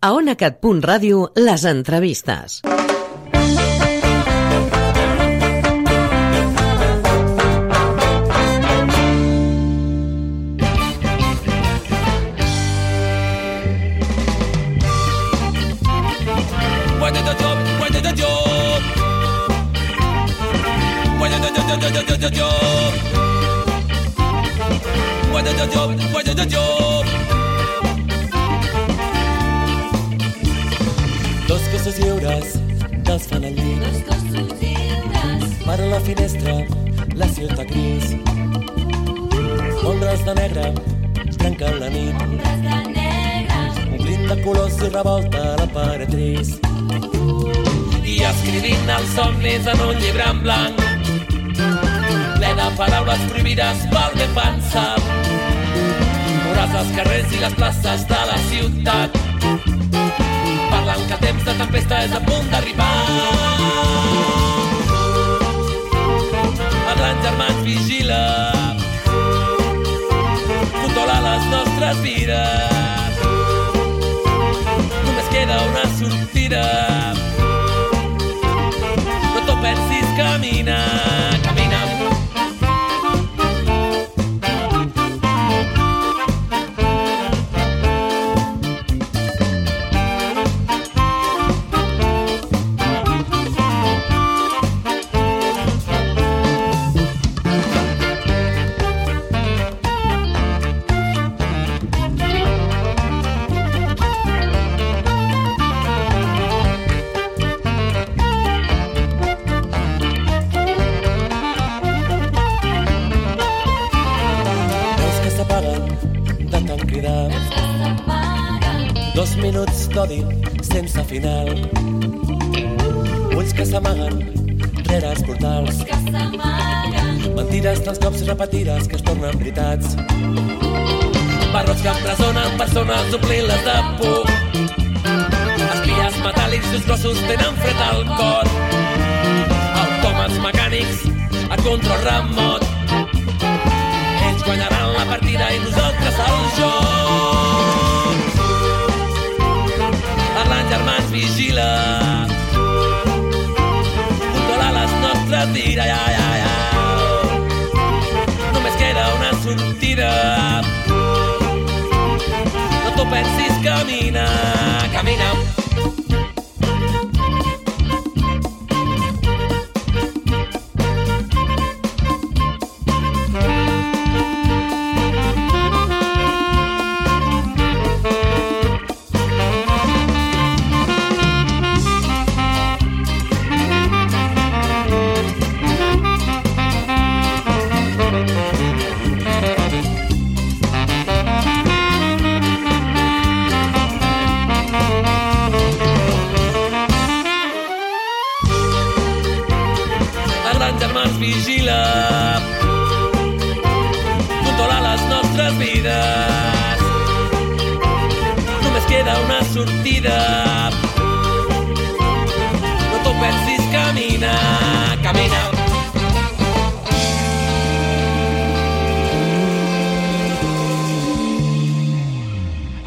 A onacat.ràdio, les entrevistes. Dos Per la finestra, la ciutat gris. Ombres de negre trenquen la nit. Omplint de colors i revolta la paret trist. I escrivint els somnis en un llibre en blanc ple de paraules prohibides pel bé pensar. Veuràs els carrers i les places de la ciutat parlant que temps de tempesta és a punt d'arribar. Grans germans vigila controlar les nostres vides. Només queda una sortida. No t'ho pensis, camina, camina. Final. Ulls que s'amaguen rere els portals. Mentides dels cops repetides que es tornen veritats. Barrots que empresonen persones omplint-les de por. Espies metàl·lics i grossos tenen fred al cor. Autòmats mecànics a control remot. Ells guanyaran la partida i nosaltres el joc. Vides, ja, ja, ja. Només queda una sortida. No t'ho pensis, camina, camina. Vigila controlar les nostres vides. Només queda una sortida. No t'ho pensis, camina, camina.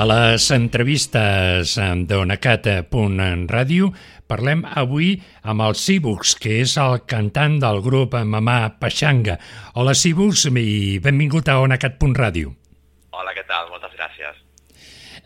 A les entrevistes d'onacat.ràdio parlem avui amb el Cibux, que és el cantant del grup Mamà Peixanga. Hola Cibux i benvingut a onacat.ràdio. Hola, què tal? Moltes gràcies.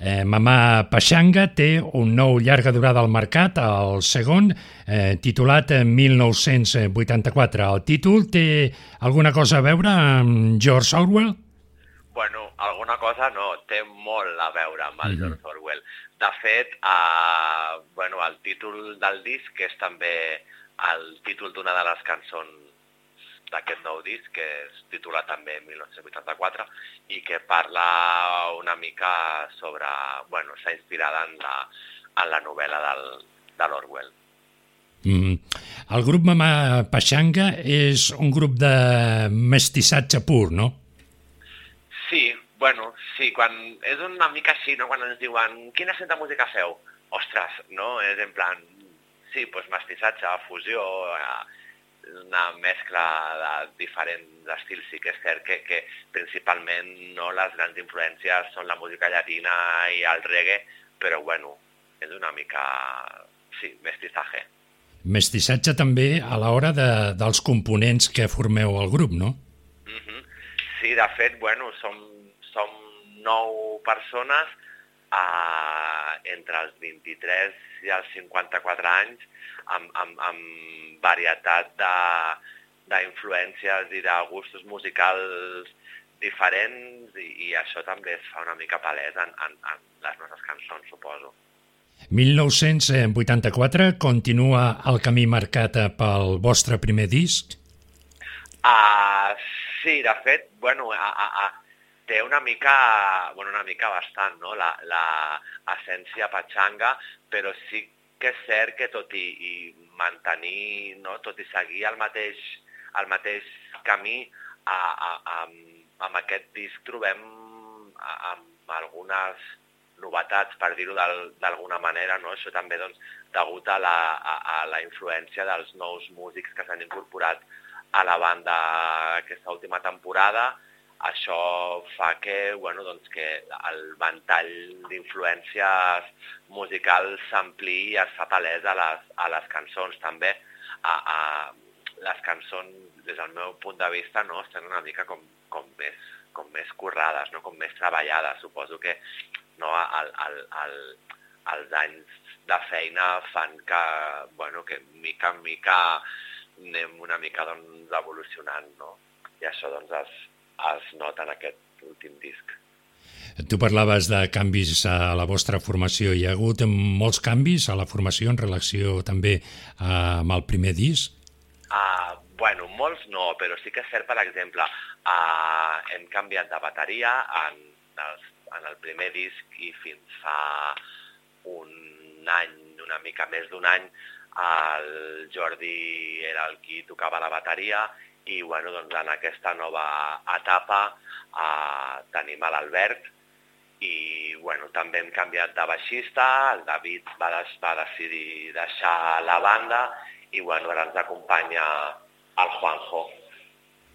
Eh, Mamà Peixanga té un nou llarga durada al mercat, el segon, eh, titulat en 1984. El títol té alguna cosa a veure amb George Orwell? Bueno, alguna cosa no, té molt a veure amb el Mhm. George Orwell. De fet, eh, bueno, el títol del disc és també el títol d'una de les cançons d'aquest nou disc, que es titula també 1984, i que parla una mica sobre... Bueno, s'ha inspirat en la, en la novel·la del, de l'Orwell. Mm. El grup Mamà Paxanga és un grup de mestissatge pur, no? Sí, bueno, sí, quan és una mica així, no? quan ens diuen quina de música feu? Ostres, no? És en plan, sí, doncs mestissatge, fusió, eh, una mescla de diferents estils. Sí que és cert que, que principalment no les grans influències són la música llatina i el reggae, però bueno, és una mica, sí, mestissatge. Mestissatge també a l'hora de, dels components que formeu el grup, no? Mm -hmm. Sí, de fet, bueno, som nou persones eh, entre els 23 i els 54 anys amb, amb, amb varietat d'influències i de gustos musicals diferents i, i això també es fa una mica palès en, en, en les nostres cançons, suposo. 1984 continua el camí marcat pel vostre primer disc? Uh, sí, de fet, bueno, a, a, a, té una mica, bueno, una mica bastant, no?, la, la patxanga, però sí que és cert que tot i, i mantenir, no?, tot i seguir el mateix, el mateix camí, a, a, a, amb aquest disc trobem a, amb algunes novetats, per dir-ho d'alguna manera, no? Això també, doncs, degut a la, a, a la influència dels nous músics que s'han incorporat a la banda aquesta última temporada, això fa que, bueno, doncs que el ventall d'influències musicals s'ampli i es fa palès a les, a les cançons també. A, a, les cançons, des del meu punt de vista, no, estan una mica com, com, més, com més currades, no? com més treballades. Suposo que no, el, el, el, els anys de feina fan que, bueno, que mica en mica anem una mica doncs, evolucionant, no? I això doncs, es, es nota en aquest últim disc. Tu parlaves de canvis a la vostra formació. Hi ha hagut molts canvis a la formació en relació també eh, amb el primer disc? Uh, bueno, molts no, però sí que és cert, per exemple, uh, hem canviat de bateria en, els, en el primer disc i fins fa un any, una mica més d'un any, el Jordi era el qui tocava la bateria i bueno, doncs en aquesta nova etapa eh, tenim a l'Albert i bueno, també hem canviat de baixista, el David va, des, va decidir deixar la banda i bueno, ara ens acompanya el Juanjo.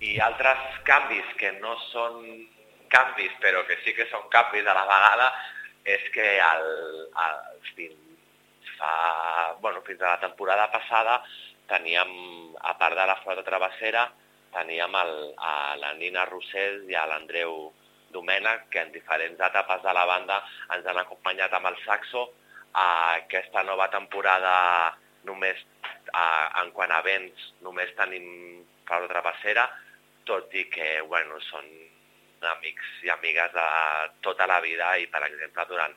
I altres canvis que no són canvis, però que sí que són canvis a la vegada, és que el, el, fins, fa, bueno, fins a la temporada passada teníem, a part de la flota travessera, teníem el, a la Nina Rossell i a l'Andreu Domènech, que en diferents etapes de la banda ens han acompanyat amb el saxo. A aquesta nova temporada només, a, en quant a vents, només tenim flauta travessera, tot i que bueno, són amics i amigues de tota la vida i, per exemple, durant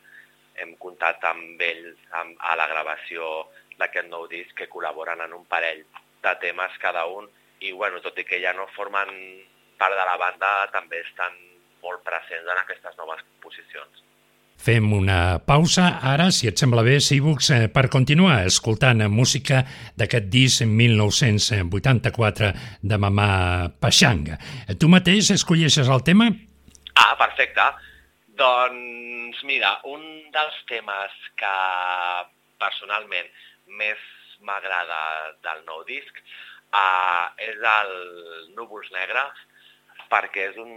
hem comptat amb ells amb, a la gravació d'aquest nou disc que col·laboren en un parell de temes cada un i bueno, tot i que ja no formen part de la banda, també estan molt presents en aquestes noves posicions. Fem una pausa ara, si et sembla bé, Sibux, eh, per continuar escoltant música d'aquest disc 1984 de Mamà Paxanga. Tu mateix escolleixes el tema? Ah, perfecte. Doncs mira, un dels temes que personalment més m'agrada del nou disc uh, és el Núvols Negres, perquè és un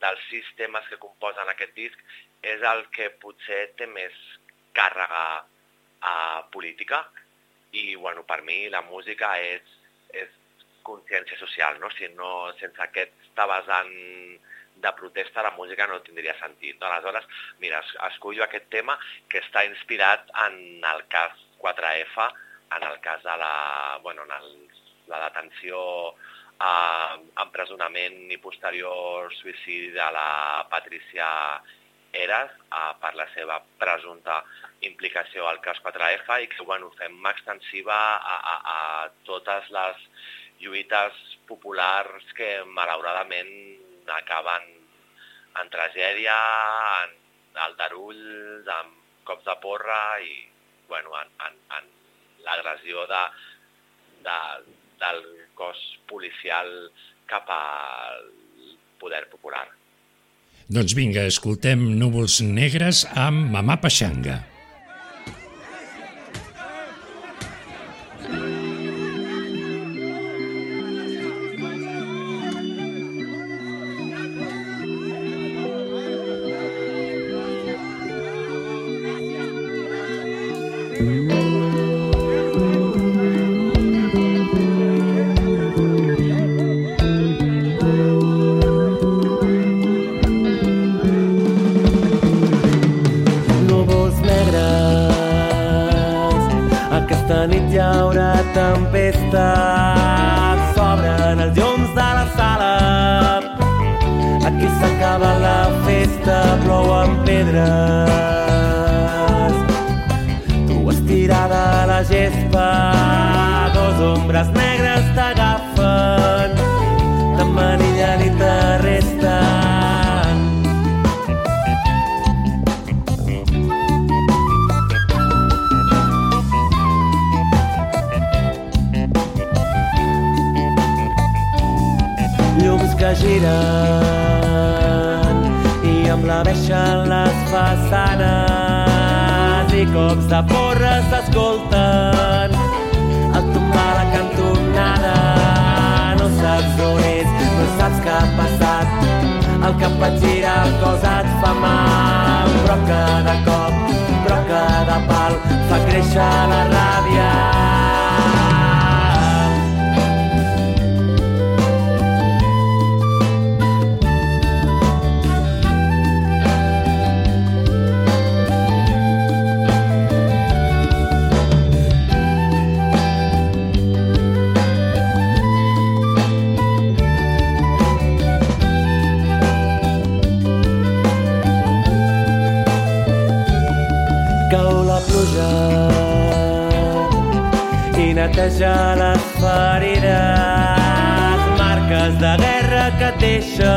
dels sis temes que composen aquest disc, és el que potser té més càrrega uh, política i bueno, per mi la música és, és consciència social, no? Si no, sense aquest vessant de protesta la música no tindria sentit. No? Aleshores, mira, escollo aquest tema que està inspirat en el cas 4F, en el cas de la, bueno, en el, la detenció, eh, empresonament i posterior suïcidi de la Patricia Eras eh, per la seva presumpta implicació al cas 4F i que bueno, fem extensiva a, a, a totes les lluites populars que malauradament acaben en tragèdia, en aldarulls, amb cops de porra i bueno, en, en, en l'agressió de, de, del cos policial cap al poder popular. Doncs vinga, escoltem Núvols Negres amb Mamà Peixanga. Tempesta. S'obren els llums de la sala. Aquí s'acaba la festa, plouen pedres. Giren i amb la veixen les façanes i cops de porra s'escolten. Al tombar la cantonada no saps on és, no saps què ha passat. El cap et gira, el cos et fa mal. Però cada cop, però cada pal fa créixer la ràbia i neteja les ferides, marques de guerra que et deixa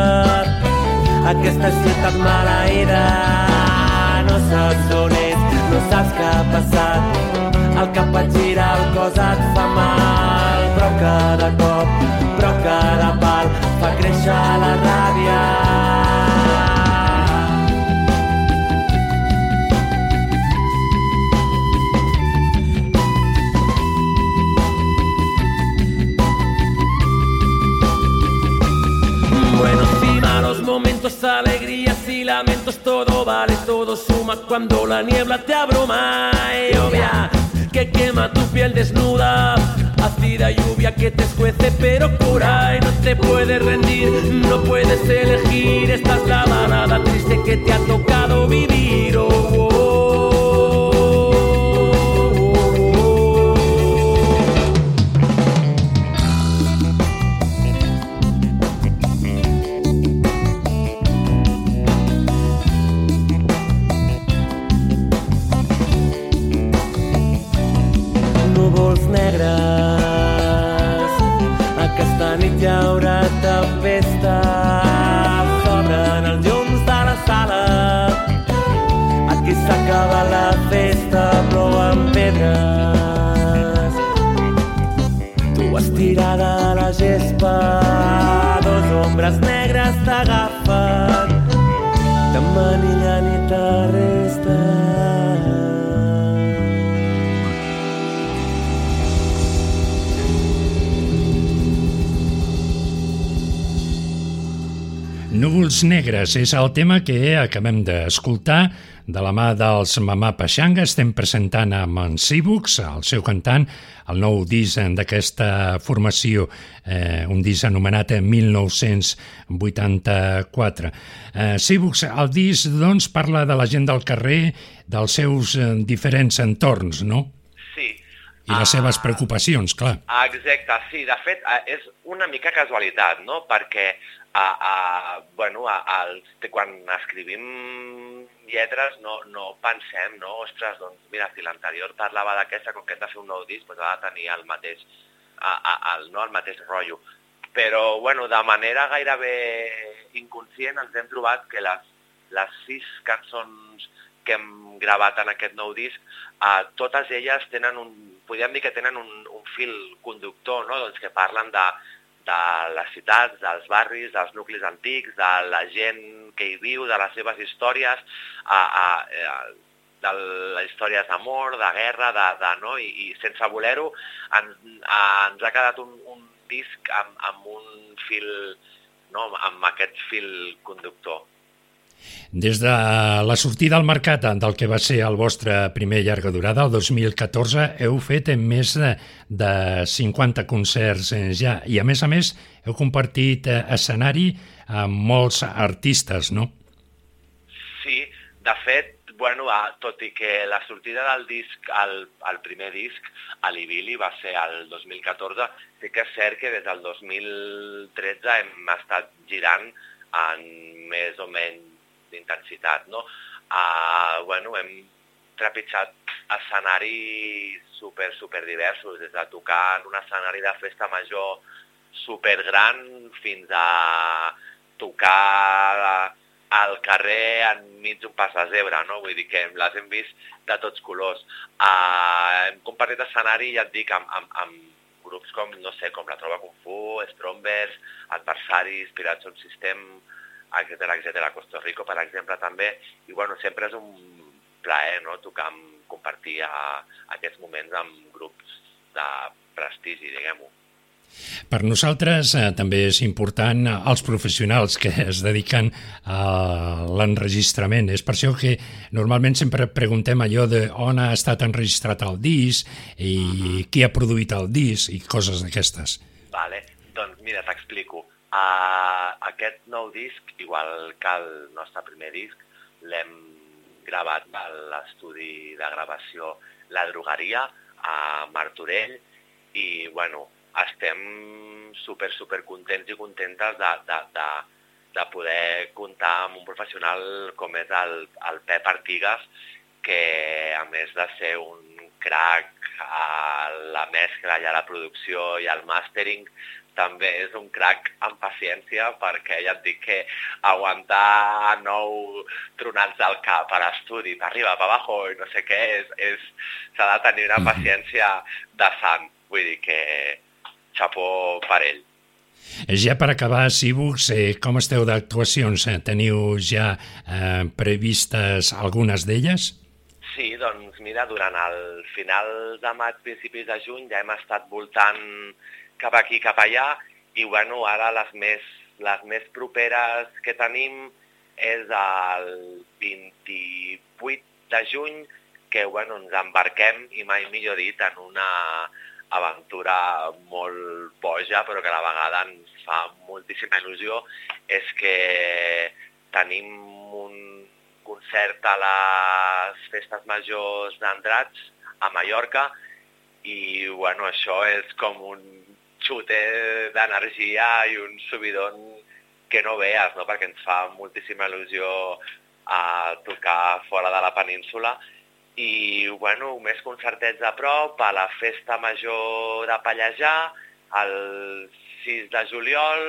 aquesta ciutat maleïda. No saps on és, no saps què ha passat, el cap et gira, el cos et fa mal, però cada cop, però cada pal fa créixer la ràbia. Lamentos, todo vale, todo suma cuando la niebla te abruma. Y obvia que quema tu piel desnuda, ácida lluvia que te escuece pero cura y no te puedes rendir, no puedes elegir. Esta es la balada triste que te ha tocado vivir. Oh, oh, Aquí s'acaba la festa, plouen pedres. Tu estirada a la gespa, dos ombres negres t'agafen. T'emmanillen i t'arresten. Núvols negres és el tema que acabem d'escoltar de la mà dels Mamà Peixanga. Estem presentant amb en Cíbux, el seu cantant, el nou disc d'aquesta formació, eh, un disc anomenat 1984. Eh, Cíbux, el disc doncs, parla de la gent del carrer, dels seus eh, diferents entorns, no? Sí. I les Ah. seves preocupacions, clar. Ah, Exacte, sí. De fet, eh, és una mica casualitat, no? Perquè a, a, bueno, a, als, quan escrivim lletres no, no pensem, no? Ostres, doncs mira, si l'anterior parlava d'aquesta, com que hem de fer un nou disc, doncs ha de tenir el mateix a, a, al, no, al mateix rotllo. Però, bueno, de manera gairebé inconscient ens hem trobat que les, les sis cançons que hem gravat en aquest nou disc, eh, totes elles tenen un, podríem dir que tenen un, un fil conductor, no? doncs que parlen de, de les ciutats, dels barris, dels nuclis antics, de la gent que hi viu, de les seves històries, a, a, a, de les històries d'amor, de guerra, de, de, no? I, i sense voler-ho ens, ens ha quedat un, un disc amb, amb un fil, no? amb aquest fil conductor. Des de la sortida al mercat del que va ser el vostre primer llarga durada, el 2014, heu fet més de, de 50 concerts ja i, a més a més, heu compartit eh, escenari amb molts artistes, no? Sí, de fet, bueno, tot i que la sortida del disc, el, el primer disc, a l'Ibili, va ser el 2014, sí que és cert que des del 2013 hem estat girant en més o menys d'intensitat, no? Uh, bueno, hem trepitjat escenaris super, super diversos, des de tocar en un escenari de festa major super gran fins a tocar al carrer enmig d'un pas de zebra, no? Vull dir que les hem vist de tots colors. Uh, hem compartit escenari, ja et dic, amb, amb, amb grups com, no sé, com la Trova Kung Fu, Strombers, Adversaris, Pirates on System, etc etc. A Costa Rico, per exemple, també. I bueno, sempre és un plaer no? tocar, amb, compartir a, aquests moments amb grups de prestigi, diguem-ho. Per nosaltres eh, també és important els professionals que es dediquen a l'enregistrament. És per això que normalment sempre preguntem allò de on ha estat enregistrat el disc i qui ha produït el disc i coses d'aquestes. Vale, doncs mira, t'explico. Uh, aquest nou disc, igual que el nostre primer disc, l'hem gravat a l'estudi de gravació La Drogueria, a Martorell, i bueno, estem super, super contents i contentes de, de, de, de poder comptar amb un professional com és el, el Pep Artigas, que a més de ser un crack a la mescla i a la producció i al mastering, també és un crac amb paciència perquè ja et dic que aguantar nou tronats al cap a l'estudi, per arriba, per abajo i no sé què, és, és, s'ha de tenir una mhm. paciència de sant. Vull dir que xapó per ell. Ja per acabar, Sibux, eh, com esteu d'actuacions? Eh, teniu ja eh, previstes algunes d'elles? Sí, doncs mira, durant el final de maig, principis de juny, ja hem estat voltant cap aquí, cap allà, i bueno, ara les més, les més properes que tenim és el 28 de juny, que bueno, ens embarquem, i mai millor dit, en una aventura molt boja, però que a la vegada ens fa moltíssima il·lusió, és que tenim un concert a les festes majors d'Andrats, a Mallorca, i bueno, això és com un xute d'energia i un subidon que no veas, no? perquè ens fa moltíssima il·lusió a tocar fora de la península i bueno, més concertets a prop, a la festa major de Pallejà, el 6 de juliol,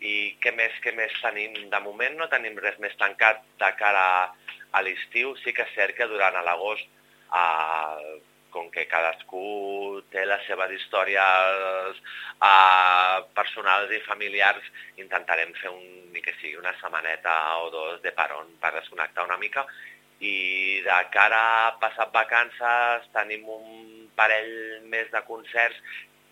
i què més, què més tenim? De moment no tenim res més tancat de cara a l'estiu, sí que és cert que durant l'agost eh, com que cadascú té les seves històries eh, personals i familiars, intentarem fer un, ni que sigui una setmaneta o dos de paron per desconnectar una mica. I de cara a passar vacances tenim un parell més de concerts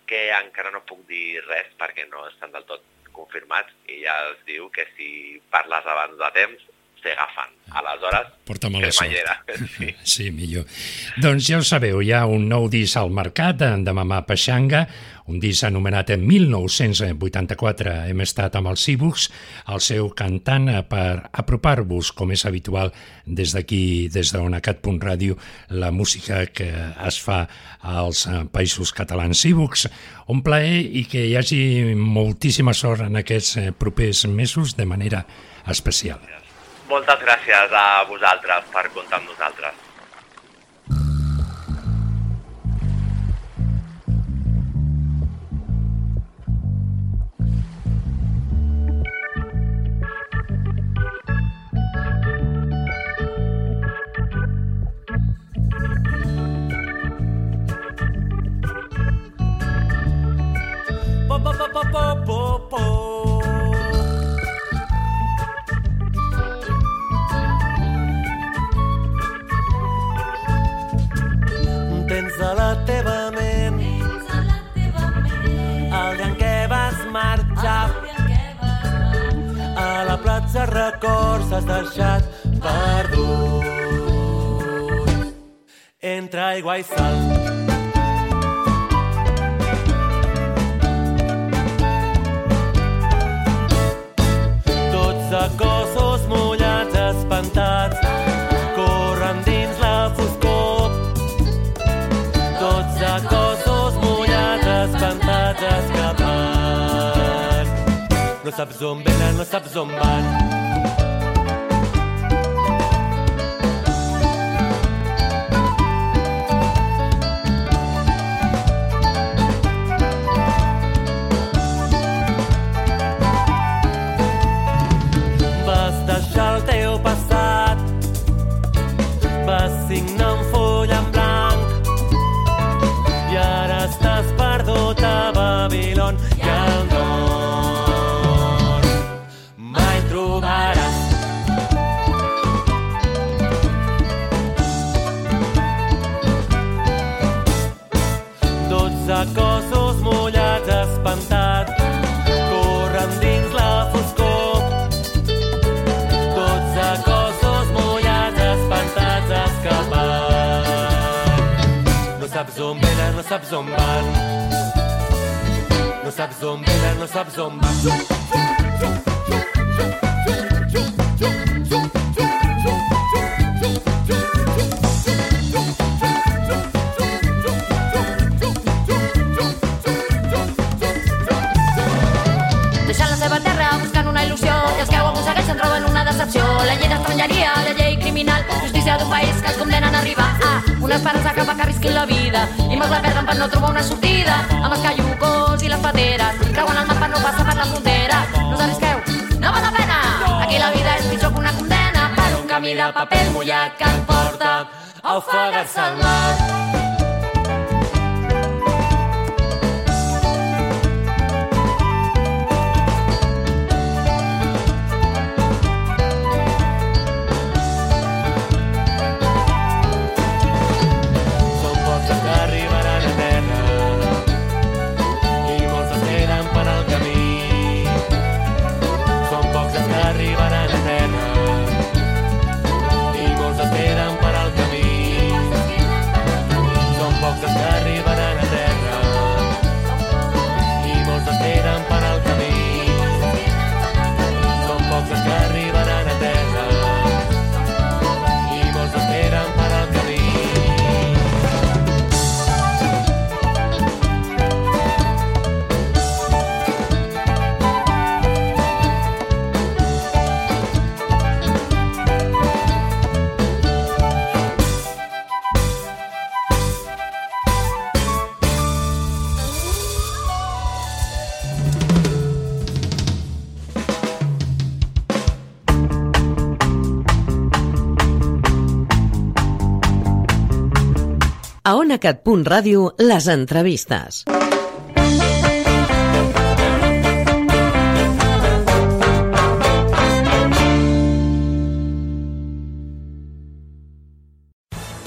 que encara no puc dir res perquè no estan del tot confirmats i ja es diu que si parles abans de temps s'agafen. Aleshores, Porta mala cremallera. Sí. sí, millor. Doncs ja ho sabeu, hi ha un nou disc al mercat de Mamà Peixanga, un disc anomenat en 1984. Hem estat amb els Cíbucs, el seu cantant, per apropar-vos, com és habitual, des d'aquí, des d'onacat.ràdio, la música que es fa als països catalans. Cíbucs, un plaer i que hi hagi moltíssima sort en aquests propers mesos de manera especial. Moltes gràcies a vosaltres per comptar amb nosaltres. Records has deixat perdut. Entre aigua i sal. Tots de cossos mullats espantats corren dins la foscor. Tots de cossos mullats espantats escapats. No saps on venen, no saps on van. Venen, no on van no on venen, no on van deixant la seva terra buscant una il·lusió i els que ho aconsegueixen troben una decepció la llei d'estrangeria, la llei criminal justícia d'un país que a arribar a una esperança cap a que arrisquin la vida. I molts la perden per no trobar una sortida. Amb els caiucos i les pateres creuen el mar per no passar per la frontera. No us arrisqueu, no val la pena. Aquí la vida és pitjor que una condena per un camí de paper mullat que et porta a ofegar-se al mar A onacat.ràdio, les entrevistes.